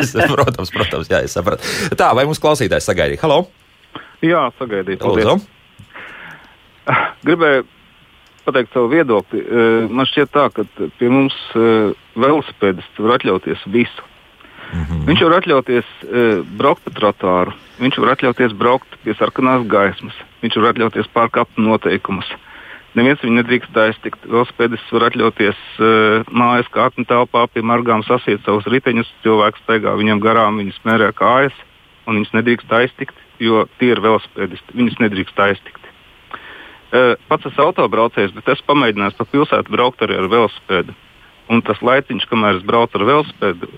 es, protams, protams, jā, es saprotu. Tā, vai mums klausītājs sagaidīja? Halo! Jā, sagaidīt. Lūdzu. Gribēju pateikt savu viedokli. Man šķiet tā, ka pie mums velosipēdists var atļauties visu. Mm -hmm. Viņš var atļauties e, braukt pa trotuāru, viņš var atļauties braukt pie sarkanās gaismas, viņš var atļauties pārkāpt noteikumus. Neviens viņu nedrīkst aiztikt. Velosipēdists var atļauties e, mājas kāpņu telpā pie margām sasiet savus riteņus, cilvēks staigā viņam garām, viņas mērē kājas, un viņas nedrīkst aiztikt, jo tie ir velosipēdisti. Viņas nedrīkst aiztikt. E, pats esmu autobraucējs, bet es pamēģināju pa pilsētu braukt arī ar velosipēdu. Un tas laiciņš, kamēr es braucu ar velosipēdu,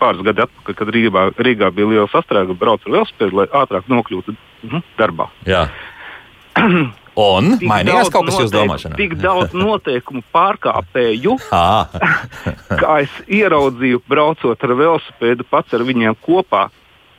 pāris gadi atpakaļ, kad Rīgā, Rīgā bija liela sastrēga, braucu ar velosipēdu, lai ātrāk nokļūtu uh, darbā. Jā. Un tik mainījās kaut kas jūsu domāšanā? Tik daudz noteikumu pārkāpēju, kā es ieraudzīju, braucot ar velosipēdu pats ar viņiem kopā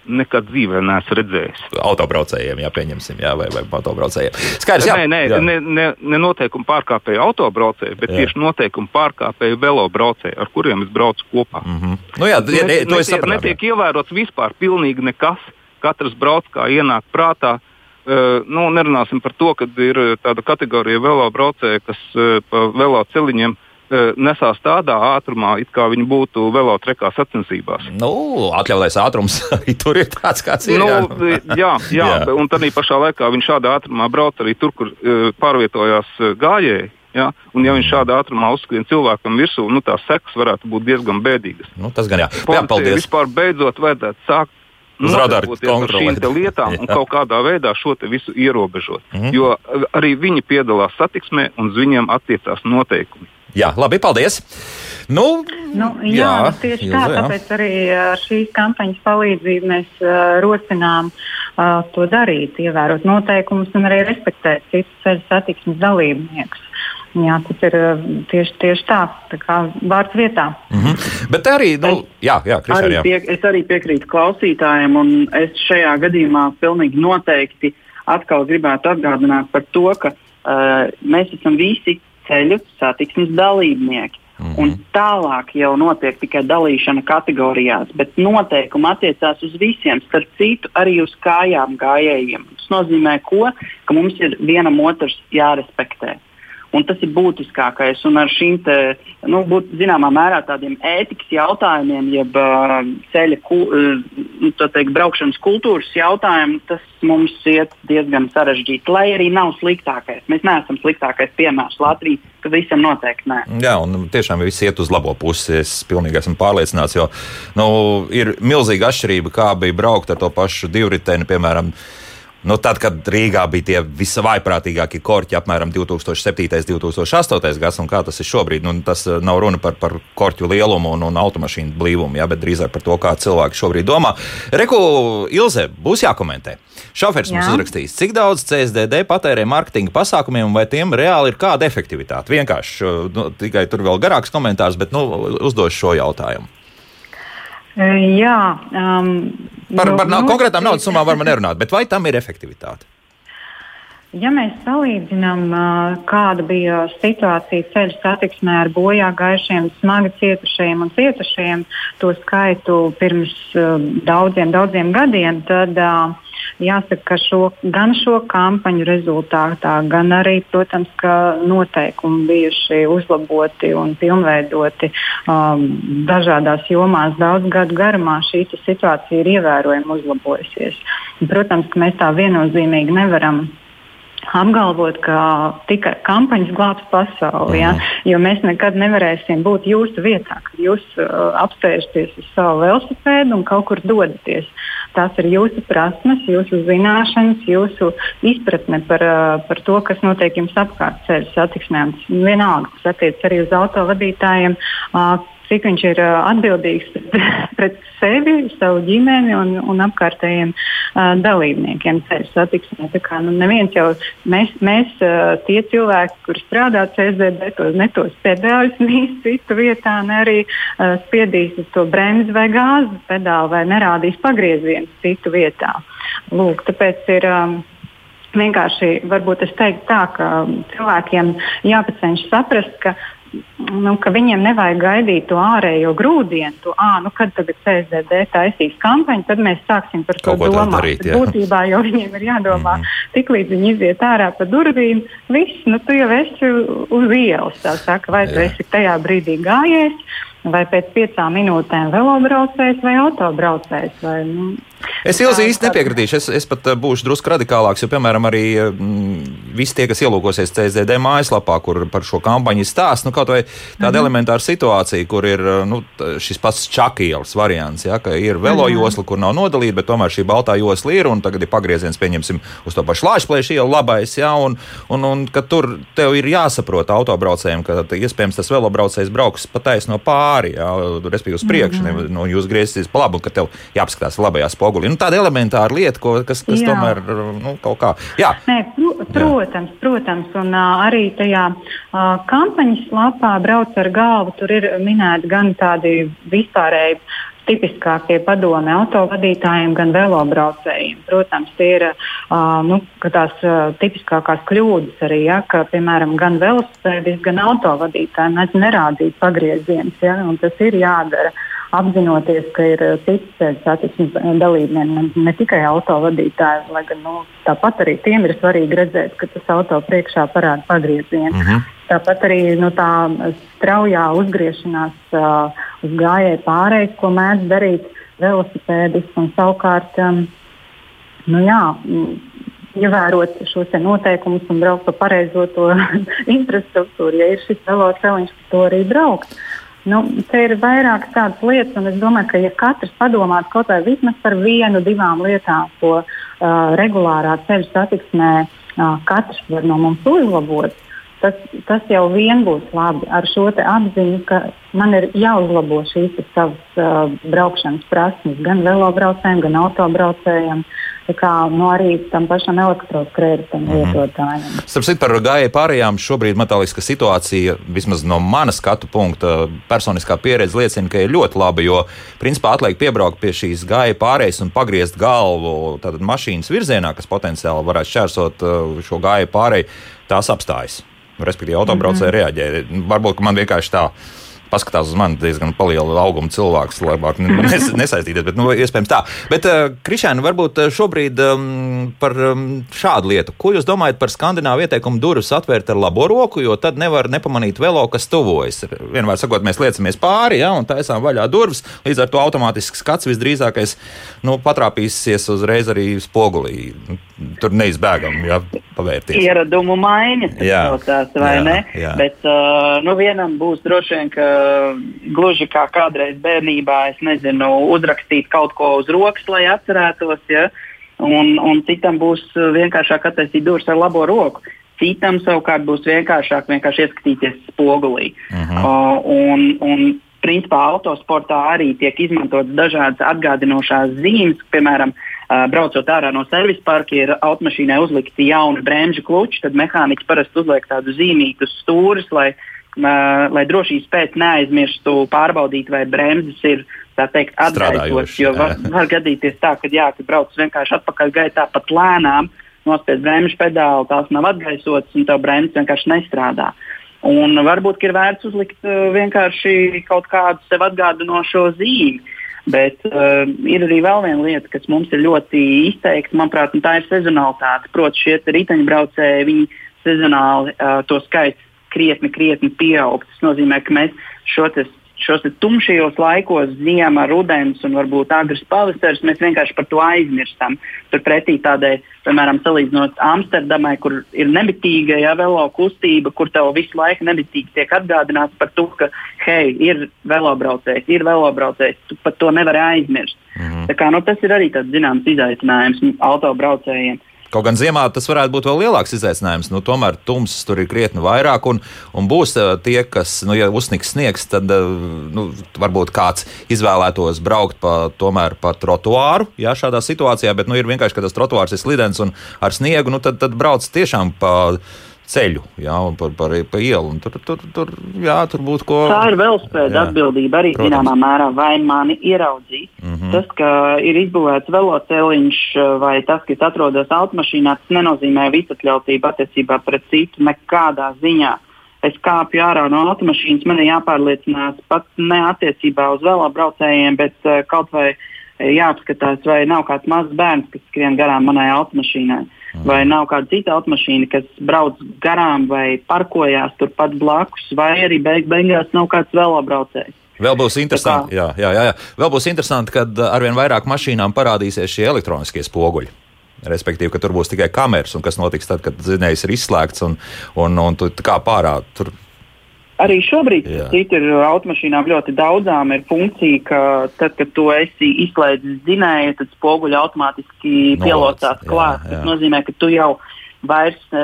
nekad dzīvē neesmu redzējis. Autobraucējiem, jā, pieņemsim, jā, vai, vai autobraucējiem. Skaidrs, jā. Nē, nē, jā. ne, ne, ne noteikumu pārkāpēju autobraucēju, bet jā. tieši noteikumu pārkāpēju velobraucēju, ar kuriem es braucu kopā. Mm -hmm. nu, jā, ja, ja, netiek, netiek, netiek ievērots vispār pilnīgi nekas. Katrs brauc kā ienāk prātā. Uh, nu, nerunāsim par to, ka ir tāda kategorija velobraucēji, kas uh, pa velo ceļiem uh, nesās tādā ātrumā, it kā viņi būtu velotrekā sacensībās. Nu, atļautais ātrums arī tur ir tāds, kāds ir. Nu, jā, jā, jā, jā. un tādā pašā laikā viņš šādā ātrumā brauc arī tur, kur uh, pārvietojās uh, gājēji. Ja? Un, ja viņš šādā ātrumā uzskrien cilvēkam virsū, nu, tās sekas varētu būt diezgan bēdīgas. Nu, tas gan jā. jā paldies. Vispār beidzot vajadzētu sākt uz radaru kontrolēt šīm lietām un kaut kādā veidā šo visu ierobežot. Mm -hmm. Jo arī viņi piedalās satiksmē un uz viņiem attiecās noteikumi. Jā, labi, paldies! Nu, nu, jā, jā, tieši Ilze, tā, jā. tāpēc arī ar šīs kampaņas palīdzību mēs uh, rosinām uh, to darīt, ievērot noteikumus un arī respektēt citus ceļu satiksmes dalībniekus. Jā, tas ir tieši, tieši tā, tā kā vārds vietā. Mm -hmm. Bet arī, nu, es, jā, jā, Krišār, arī jā. Pie, es arī piekrītu klausītājiem, un es šajā gadījumā pilnīgi noteikti atkal gribētu atgādināt par to, ka uh, mēs esam visi ceļu satiksmes dalībnieki. Mm -hmm. Un tālāk jau notiek tikai dalīšana kategorijās, bet noteikumi attiecās uz visiem, starp citu, arī uz kājām gājējiem. Tas nozīmē, ko? ka mums ir vienam otrs jārespektē. Un tas ir būtiskākais. Un ar šīm te, nu, būt, zināmā mērā tādiem ētikas jautājumiem, jeb uh, ceļa ku, uh, teikt, braukšanas kultūras jautājumiem, tas mums iet diezgan sarežģīti. Lai arī nav sliktākais. Mēs neesam sliktākais piemērs Latvijai, visam noteikti nē. Jā, un tiešām viss iet uz labo pusi. Es pilnīgi esmu pārliecināts, jo nu, ir milzīga atšķirība, kā bija braukt ar to pašu divriteni, piemēram. Nu, tad, kad Rīgā bija tie visvaiprātīgākie korķi, apmēram 2007. un 2008. gads, un kā tas ir šobrīd, nu, tas eh, nav runa par, par korķu lielumu un, un automašīnu blīvumu, jā, bet drīzāk par to, kā cilvēki šobrīd domā. Reku Ilze būs jākomentē. Šoferis jā. mums uzrakstīs, cik daudz CSDD patērē marketinga pasākumiem, vai tiem reāli ir kāda efektivitāte. Vienkārši nu, tikai tur vēl garāks komentārs, bet nu, uzdošu šo jautājumu. Jā, um, par, par no, konkrētām naudas summām varam nerunāt, bet vai tam ir efektivitāte? Ja mēs salīdzinām, kāda bija situācija ceļu satiksmē ar bojā gājušiem, smagi cietušajiem un cietušajiem, to skaitu pirms daudziem, daudziem gadiem, tad uh, Jāsaka, ka šo, gan šo kampaņu rezultātā, gan arī, protams, ka noteikumi bijuši uzlaboti un pilnveidoti um, dažādās jomās daudz gadu garumā, šī situācija ir ievērojami uzlabojusies. Protams, ka mēs tā viennozīmīgi nevaram apgalvot, ka tikai kampaņas glābs pasauli. Ja? Jo mēs nekad nevarēsim būt jūsu vietā, kad jūs uh, apsēžaties uz savu velosipēdu un kaut kur dodaties. Tās ir jūsu prasmes, jūsu zināšanas, jūsu izpratne par, par to, kas notiek jums apkārt ceļu satiksmē. Vienalga, tas attiecas arī uz autovadītājiem. Uh, cik viņš ir atbildīgs pret sevi, savu ģimeni un, un apkārtējiem uh, dalībniekiem ceļu satiksmē. Nu, neviens jau mēs, mēs uh, tie cilvēki, kur strādā CSDD, tos ne tos pedāļus mīs citu vietā, ne arī uh, spiedīs uz to bremzi vai gāzes pedāli vai nerādīs pagriezienu citu vietā. Lūk, tāpēc ir. Um, Vienkārši varbūt es teiktu tā, ka cilvēkiem jāpacenšas saprast, ka nu, ka viņiem nevajag gaidīt to ārējo grūdienu, to, ah, nu, kad tagad CSDD taisīs kampaņu, tad mēs sāksim par to domāt. Darīt, jā. Būtībā jau viņiem ir jādomā, mm -hmm. tik līdz viņi iziet ārā pa durvīm, viss, nu, tu jau esi uz ielas, tā saka, vai jā. tu esi tajā brīdī gājies, vai pēc piecām minūtēm velobraucējs vai autobraucējs. Vai, nu, Es ilgi īsti nepiekritīšu. Es, es pat eh, būšu drusku radikālāks, jo, piemēram, arī mm, visi tie, kas ielūkosies CSDD mājaslapā, kur par šo kampaņu stāsta, nu, kaut vai tāda mm -hmm. elementāra situācija, kur ir eh, nu, šis pats čakielas variants, ja, ka ir velo josla, kur nav nodalīta, bet tomēr šī baltā josla ir, un tagad ir pagrieziens, pieņemsim, uz to pašu lāčplēšu ielu labais, ja, un, un, un ka tur tev ir jāsaprot autobraucējiem, ka iespējams tas velobraucējs brauks pa taisno pāri, ja, respektīvi uz priekšu, mm -hmm. no jūs griezties pa labu, ka tev jāapskatās labajā spogulī. Nu, tāda elementāra lieta, ko, kas, kas Jā. tomēr nu, kaut kā. Jā. Nē, pr protams, Jā. protams, un uh, arī tajā uh, kampaņas lapā brauc ar galvu. Tur ir minēti gan tādi vispārēji tipiskākie padomi autovadītājiem, gan velobraucējiem. Protams, tie ir uh, nu, tās uh, tipiskākās kļūdas arī, ja, ka, piemēram, gan velosipēdis, gan autovadītājiem nerādīt pagriezienus, ja, un tas ir jādara. Uh, apzinoties, ka ir eh, ceļu satiksmes dalībnieki, ne, ne tikai autovadītāji, lai gan nu, tāpat arī tiem ir svarīgi redzēt, ka tas auto priekšā parāda pagriezienu. Mm -hmm. Tāpat arī nu, tā straujā uzgriešanās uh, uz gājēju pārējais, ko mēdz darīt velosipēdisti un savukārt. Um, nu, jā, ievērot šos noteikumus un braukt pa pareizo infrastruktūru. Ja ir šis velosipēdiņš, tad to arī braukt. Nu, te ir vairākas tādas lietas, un es domāju, ka ja katrs padomātu kaut vai vismaz par vienu, divām lietām, ko uh, regulārā ceļu satiksmē uh, katrs var no mums uzlabot, tas, tas jau vien būs labi ar šo apziņu, ka man ir jāuzlabo šīs savas uh, braukšanas prasmes gan velobraucējiem, gan autobraucējiem. Uh, kā nu, arī tam pašam elektroskrējējam mm -hmm. lietotājiem. Starp citu, par gājēju pārējām šobrīd man liekas, ka situācija, vismaz no manas skatu punkta, personiskā pieredze liecina, ka ir ļoti laba, jo principā atliek piebraukt pie šīs gājēju pārējas un pagriezt galvu tātad mašīnas virzienā, kas potenciāli varētu šķērsot uh, šo gājēju pārēju, tās apstājas. Respektīvi, autobraucēji mm -hmm. reaģē. Varbūt man vienkārši tā paskatās uz mani diezgan lielu augumu cilvēks, labāk nes, nesaistīties, bet nu, iespējams tā. Bet, uh, Krišāna, varbūt šobrīd um, par um, šādu lietu. Ko jūs domājat par skandināvu ieteikumu durvis atvērt ar labo roku, jo tad nevar nepamanīt velo, kas tuvojas. Vienmēr sakot, mēs liecamies pāri ja, un taisām vaļā durvis, līdz ar to automātiski skats visdrīzākais nu, patrāpīsies uzreiz arī spogulī. Tur neizbēgam, ja pavērties. Ieradumu maiņas, tās, vai jā, ne? Jā. Bet uh, nu, vienam būs droši vien, ka gluži kā kādreiz bērnībā, es nezinu, uzrakstīt kaut ko uz rokas, lai atcerētos, ja? un, un citam būs vienkāršāk attaisīt durvis ar labo roku. Citam savukārt būs vienkāršāk vienkārši ieskatīties spogulī. Uh -huh. uh, un, un, principā autosportā arī tiek izmantotas dažādas atgādinošās zīmes, piemēram, uh, braucot ārā no servisa parka, ir automašīnai uzlikti jauni bremžu kluči, tad mehāniķis parasti uzliek tādu zīmītu stūrus, lai, uh, lai drošības pēc neaizmirstu pārbaudīt, vai bremzes ir teikt, atgaisotas. Jo var, var gadīties tā, ka jā, ka brauc vienkārši atpakaļ gaitā pat lēnām. Nospiest bremžu pedāli, tās nav atgaisotas un tev bremzes vienkārši nestrādā. Un varbūt ir vērts uzlikt uh, vienkārši kaut kādu sev atgādinošo zīmi. Bet uh, ir arī vēl viena lieta, kas mums ir ļoti izteikta, manuprāt, un tā ir sezonalitāte. Proti, šie riteņbraucēji, viņi sezonāli uh, to skaits krietni, krietni pieaug. Tas nozīmē, ka mēs šo šos tumšajos laikos, ziema, rudens un varbūt agrs pavasaris, mēs vienkārši par to aizmirstam. Turpretī tādai, piemēram, salīdzinot Amsterdamai, kur ir nebitīga ja, velo kustība, kur tev visu laiku nebitīgi tiek atgādināts par to, ka, hei, ir velobraucējs, ir velobraucējs, tu par to nevari aizmirst. -hmm. Tā kā, nu, tas ir arī tāds zināms izaicinājums autobraucējiem. Kaut gan ziemā tas varētu būt vēl lielāks izaicinājums. Nu, tomēr tumsas tur ir krietni vairāk, un, un būs uh, tie, kas, nu, ja uzsniks sniegs, tad uh, nu, varbūt kāds izvēlētos braukt pa, tomēr pa trotuāru, jā, šādā situācijā, bet nu, ir vienkārši, ka tas trotuārs ir slidens un ar sniegu, nu, tad, tad brauc tiešām pa ceļu, jā, un par, par, par ielu. Tur, tur, tur, jā, tur būtu ko. Tā ir velospēda atbildība arī Protams. zināmā mērā, vai mani ieraudzīt. Mm -hmm. Tas, ka ir izbūvēts veloceliņš vai tas, ka es atrodos automašīnā, tas nenozīmē visatļautību attiecībā pret citu nekādā ziņā. Es kāpju ārā no automašīnas, man ir jāpārliecinās pat ne attiecībā uz velobraucējiem, bet uh, kaut vai jāapskatās, vai nav kāds mazs bērns, kas skrien garām manai automašīnai. Vai nav kāda cita automašīna, kas brauc garām vai parkojās turpat blakus, vai arī beig beigās nav kāds velobraucējs. Vēl būs interesanti, jā, jā, jā, jā. Vēl būs interesanti, kad arvien vairāk mašīnām parādīsies šie elektroniskie spoguļi. Respektīvi, ka tur būs tikai kameras, un kas notiks tad, kad zinējums ir izslēgts un, un, un tu kā pārā tur Arī šobrīd ir automašīnām ļoti daudzām ir funkcija, ka tad, kad to esi izslēdzis dzinēju, tad spoguļi automātiski pielocās klāt. Tas nozīmē, ka tu jau vairs e,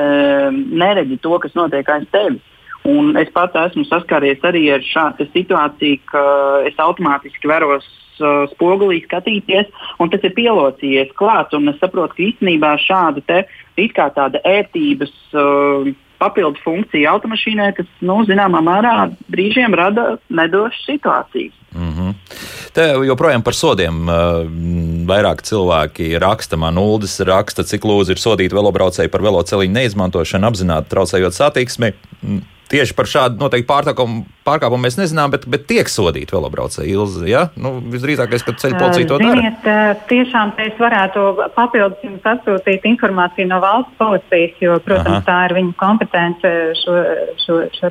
neredzi to, kas notiek aiz tevis. Un es pats esmu saskāries arī ar šādu situāciju, ka es automātiski veros uh, spogulī skatīties, un tas ir pielocījies klāt. Es saprotu, ka īstenībā šāda te, tāda ērtības uh, papildu funkcija automašīnai, tas, nu, zināmā mērā, brīžiem rada nedošas situācijas. Mm -hmm. Te joprojām par sodiem vairāk cilvēki raksta. Man Uldis raksta, cik lūdzu ir sodīti velobraucēji par veloceliņu neizmantošanu, apzināti traucējot satiksmi tieši par šādu noteikti pārkāpumu, pārkāpumu mēs nezinām, bet, bet tiek sodīti velobraucēji. Ja? nu, visdrīzākais, ka ceļu policija to dara. Ziniet, tiešām es varētu papildus jums atsūtīt informāciju no valsts policijas, jo, protams, Aha. tā ir viņa kompetence šo, šo, šo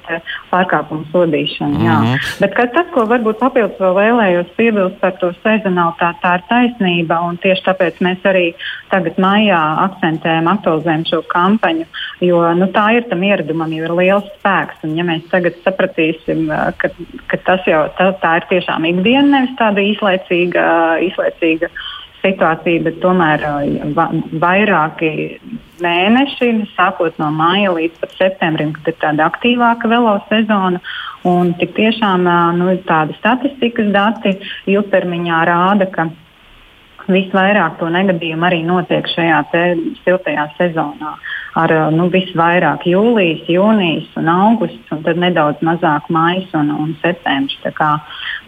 pārkāpumu sodīšanu. Mm -hmm. Bet tas, ko varbūt papildus vēl vēlējos piebilst par to sezonalitāti, tā ir taisnība, un tieši tāpēc mēs arī tagad maijā akcentējam, aktualizējam šo kampaņu, jo nu, tā ir tam ieradumam jau ir liels spēks. Un, ja mēs tagad sapratīsim, ka, ka tas jau tā, tā ir tiešām ikdiena, nevis tāda īslaicīga, īslaicīga situācija, bet tomēr va, vairāki mēneši, sākot no māja līdz pat septembrim, kad ir tāda aktīvāka velo sezona. Un tik tiešām nu, tādi statistikas dati ilgtermiņā rāda, ka visvairāk to negadījumu arī notiek šajā siltajā sezonā. Ar nu, visvairāk jūlijas, jūnijas un augusts, un tad nedaudz mazāk maijas un, un septembris. Tā, kā,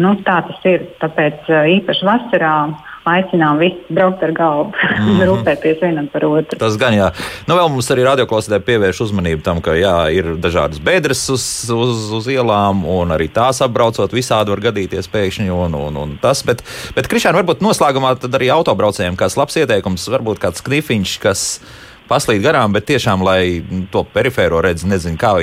nu, tā tas ir. Tāpēc īpaši vasarā aicinām visus braukt ar galvu, mm -hmm. rūpēties vienam par otru. Tas gan jā. Nu, vēl mums arī radioklausītāji pievērš uzmanību tam, ka jā, ir dažādas bedres uz, uz, uz ielām, un arī tās apbraucot visādi var gadīties pēkšņi. Un, un, un tas, bet, bet Krišāna, varbūt noslēgumā arī autobraucējiem kāds labs ieteikums, varbūt kāds knifiņš, kas paslīd garām, bet tiešām, lai to perifēro redzi, nezinu, kā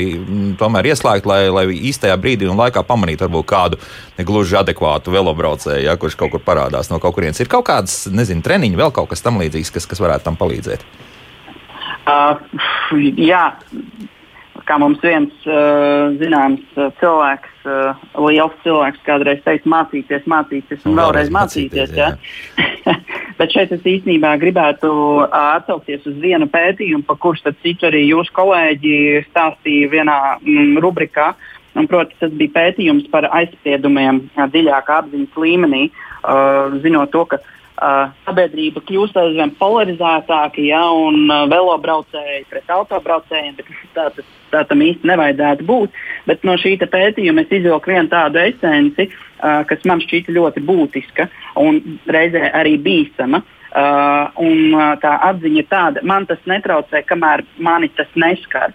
tomēr ieslēgt, lai, lai īstajā brīdī un laikā pamanītu varbūt kādu negluži adekvātu velobraucēju, ja, kurš kaut kur parādās no kaut kurienes. Ir kaut kāds, nezinu, treniņi, vēl kaut kas tam līdzīgs, kas, kas varētu tam palīdzēt. Uh, jā, kā mums viens uh, zināms cilvēks, uh, liels cilvēks, kādreiz teica, mācīties, mācīties un, un vēlreiz mācīties. mācīties ja? Bet šeit es īstenībā gribētu uh, atsaukties uz vienu pētījumu, par kurš citu arī jūsu kolēģi stāstīja vienā mm, rubrikā. Un, proti, tas bija pētījums par aizspriedumiem dziļākā apziņas līmenī, uh, zinot to, ka uh, sabiedrība kļūst aizvien polarizētāka, ja, un uh, velobraucēji pret autobraucējiem. Tā, tā, tā tam īsti nevajadzētu būt. Bet no šī pētījuma es izvilku vienu tādu esenci, uh, kas man šķita ļoti būtiska un reizē arī bīstama. Uh, un, uh, tā atziņa ir tāda, man tas netraucē, kamēr mani tas neskar.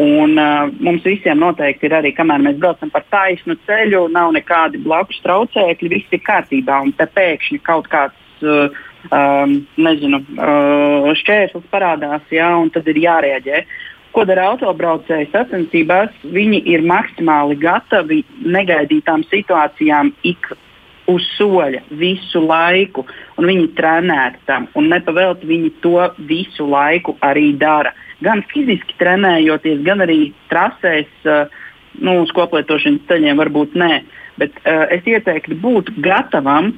Un, uh, mums visiem noteikti ir arī, kamēr mēs braucam pa taisnu ceļu, nav nekādi blakus traucēkļi, viss ir kārtībā. Un te pēkšņi kaut kāds uh, um, nezinu, uh, šķērslis parādās, jā, un tad ir jārēģē. Ko dara autobraucēji sacensībās? Viņi ir maksimāli gatavi negaidītām situācijām ik uz soļa visu laiku, un viņi trenēti tam, un nepavēlti viņi to visu laiku arī dara. Gan fiziski trenējoties, gan arī trasēs, uh, nu, uz koplietošanas ceļiem varbūt nē, bet uh, es ieteiktu būt gatavam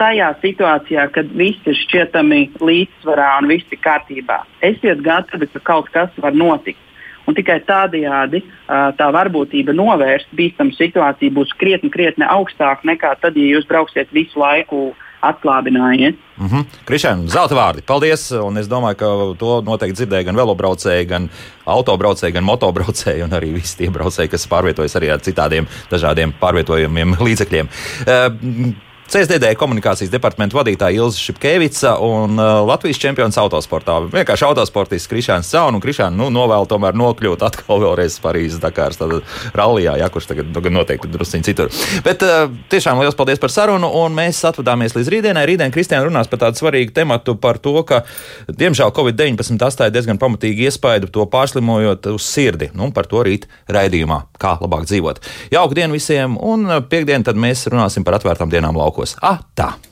tajā situācijā, kad viss ir šķietami līdzsvarā un viss ir kārtībā. Esiet gatavi, ka kaut kas var notikt. Un tikai tādējādi tā varbūtība novērst bīstamu situāciju būs krietni, krietni augstāka nekā tad, ja jūs brauksiet visu laiku atklābinājiet. Mm -hmm. Krišāna, zelta vārdi. Paldies! Un es domāju, ka to noteikti dzirdēja gan velobraucēji, gan autobraucēji, gan motobraucēji, un arī visi tie braucēji, kas pārvietojas arī ar citādiem dažādiem pārvietojumiem līdzekļiem. Uh, CSDD komunikācijas departamenta vadītāja Ilza Šipkevica un uh, Latvijas čempions autosportā. Vienkārši autosportists Krišāns Caun un Krišāns nu, novēl tomēr nokļūt atkal vēlreiz Parīzes Dakāras rallijā, ja, kurš tagad nu, noteikti drusciņi citur. Bet uh, tiešām liels paldies par sarunu un mēs atvadāmies līdz rītdienai. Rītdien Kristiāna runās par tādu svarīgu tematu par to, ka diemžēl Covid-19 atstāja diezgan pamatīgi iespaidu to pārslimojot uz sirdi. Nu, par to rīt raidījumā, kā labāk dzīvot. Jauku dienu visiem un uh, piekdien tad mēs runāsim par atvērtām dienām laukos. Ah, tā!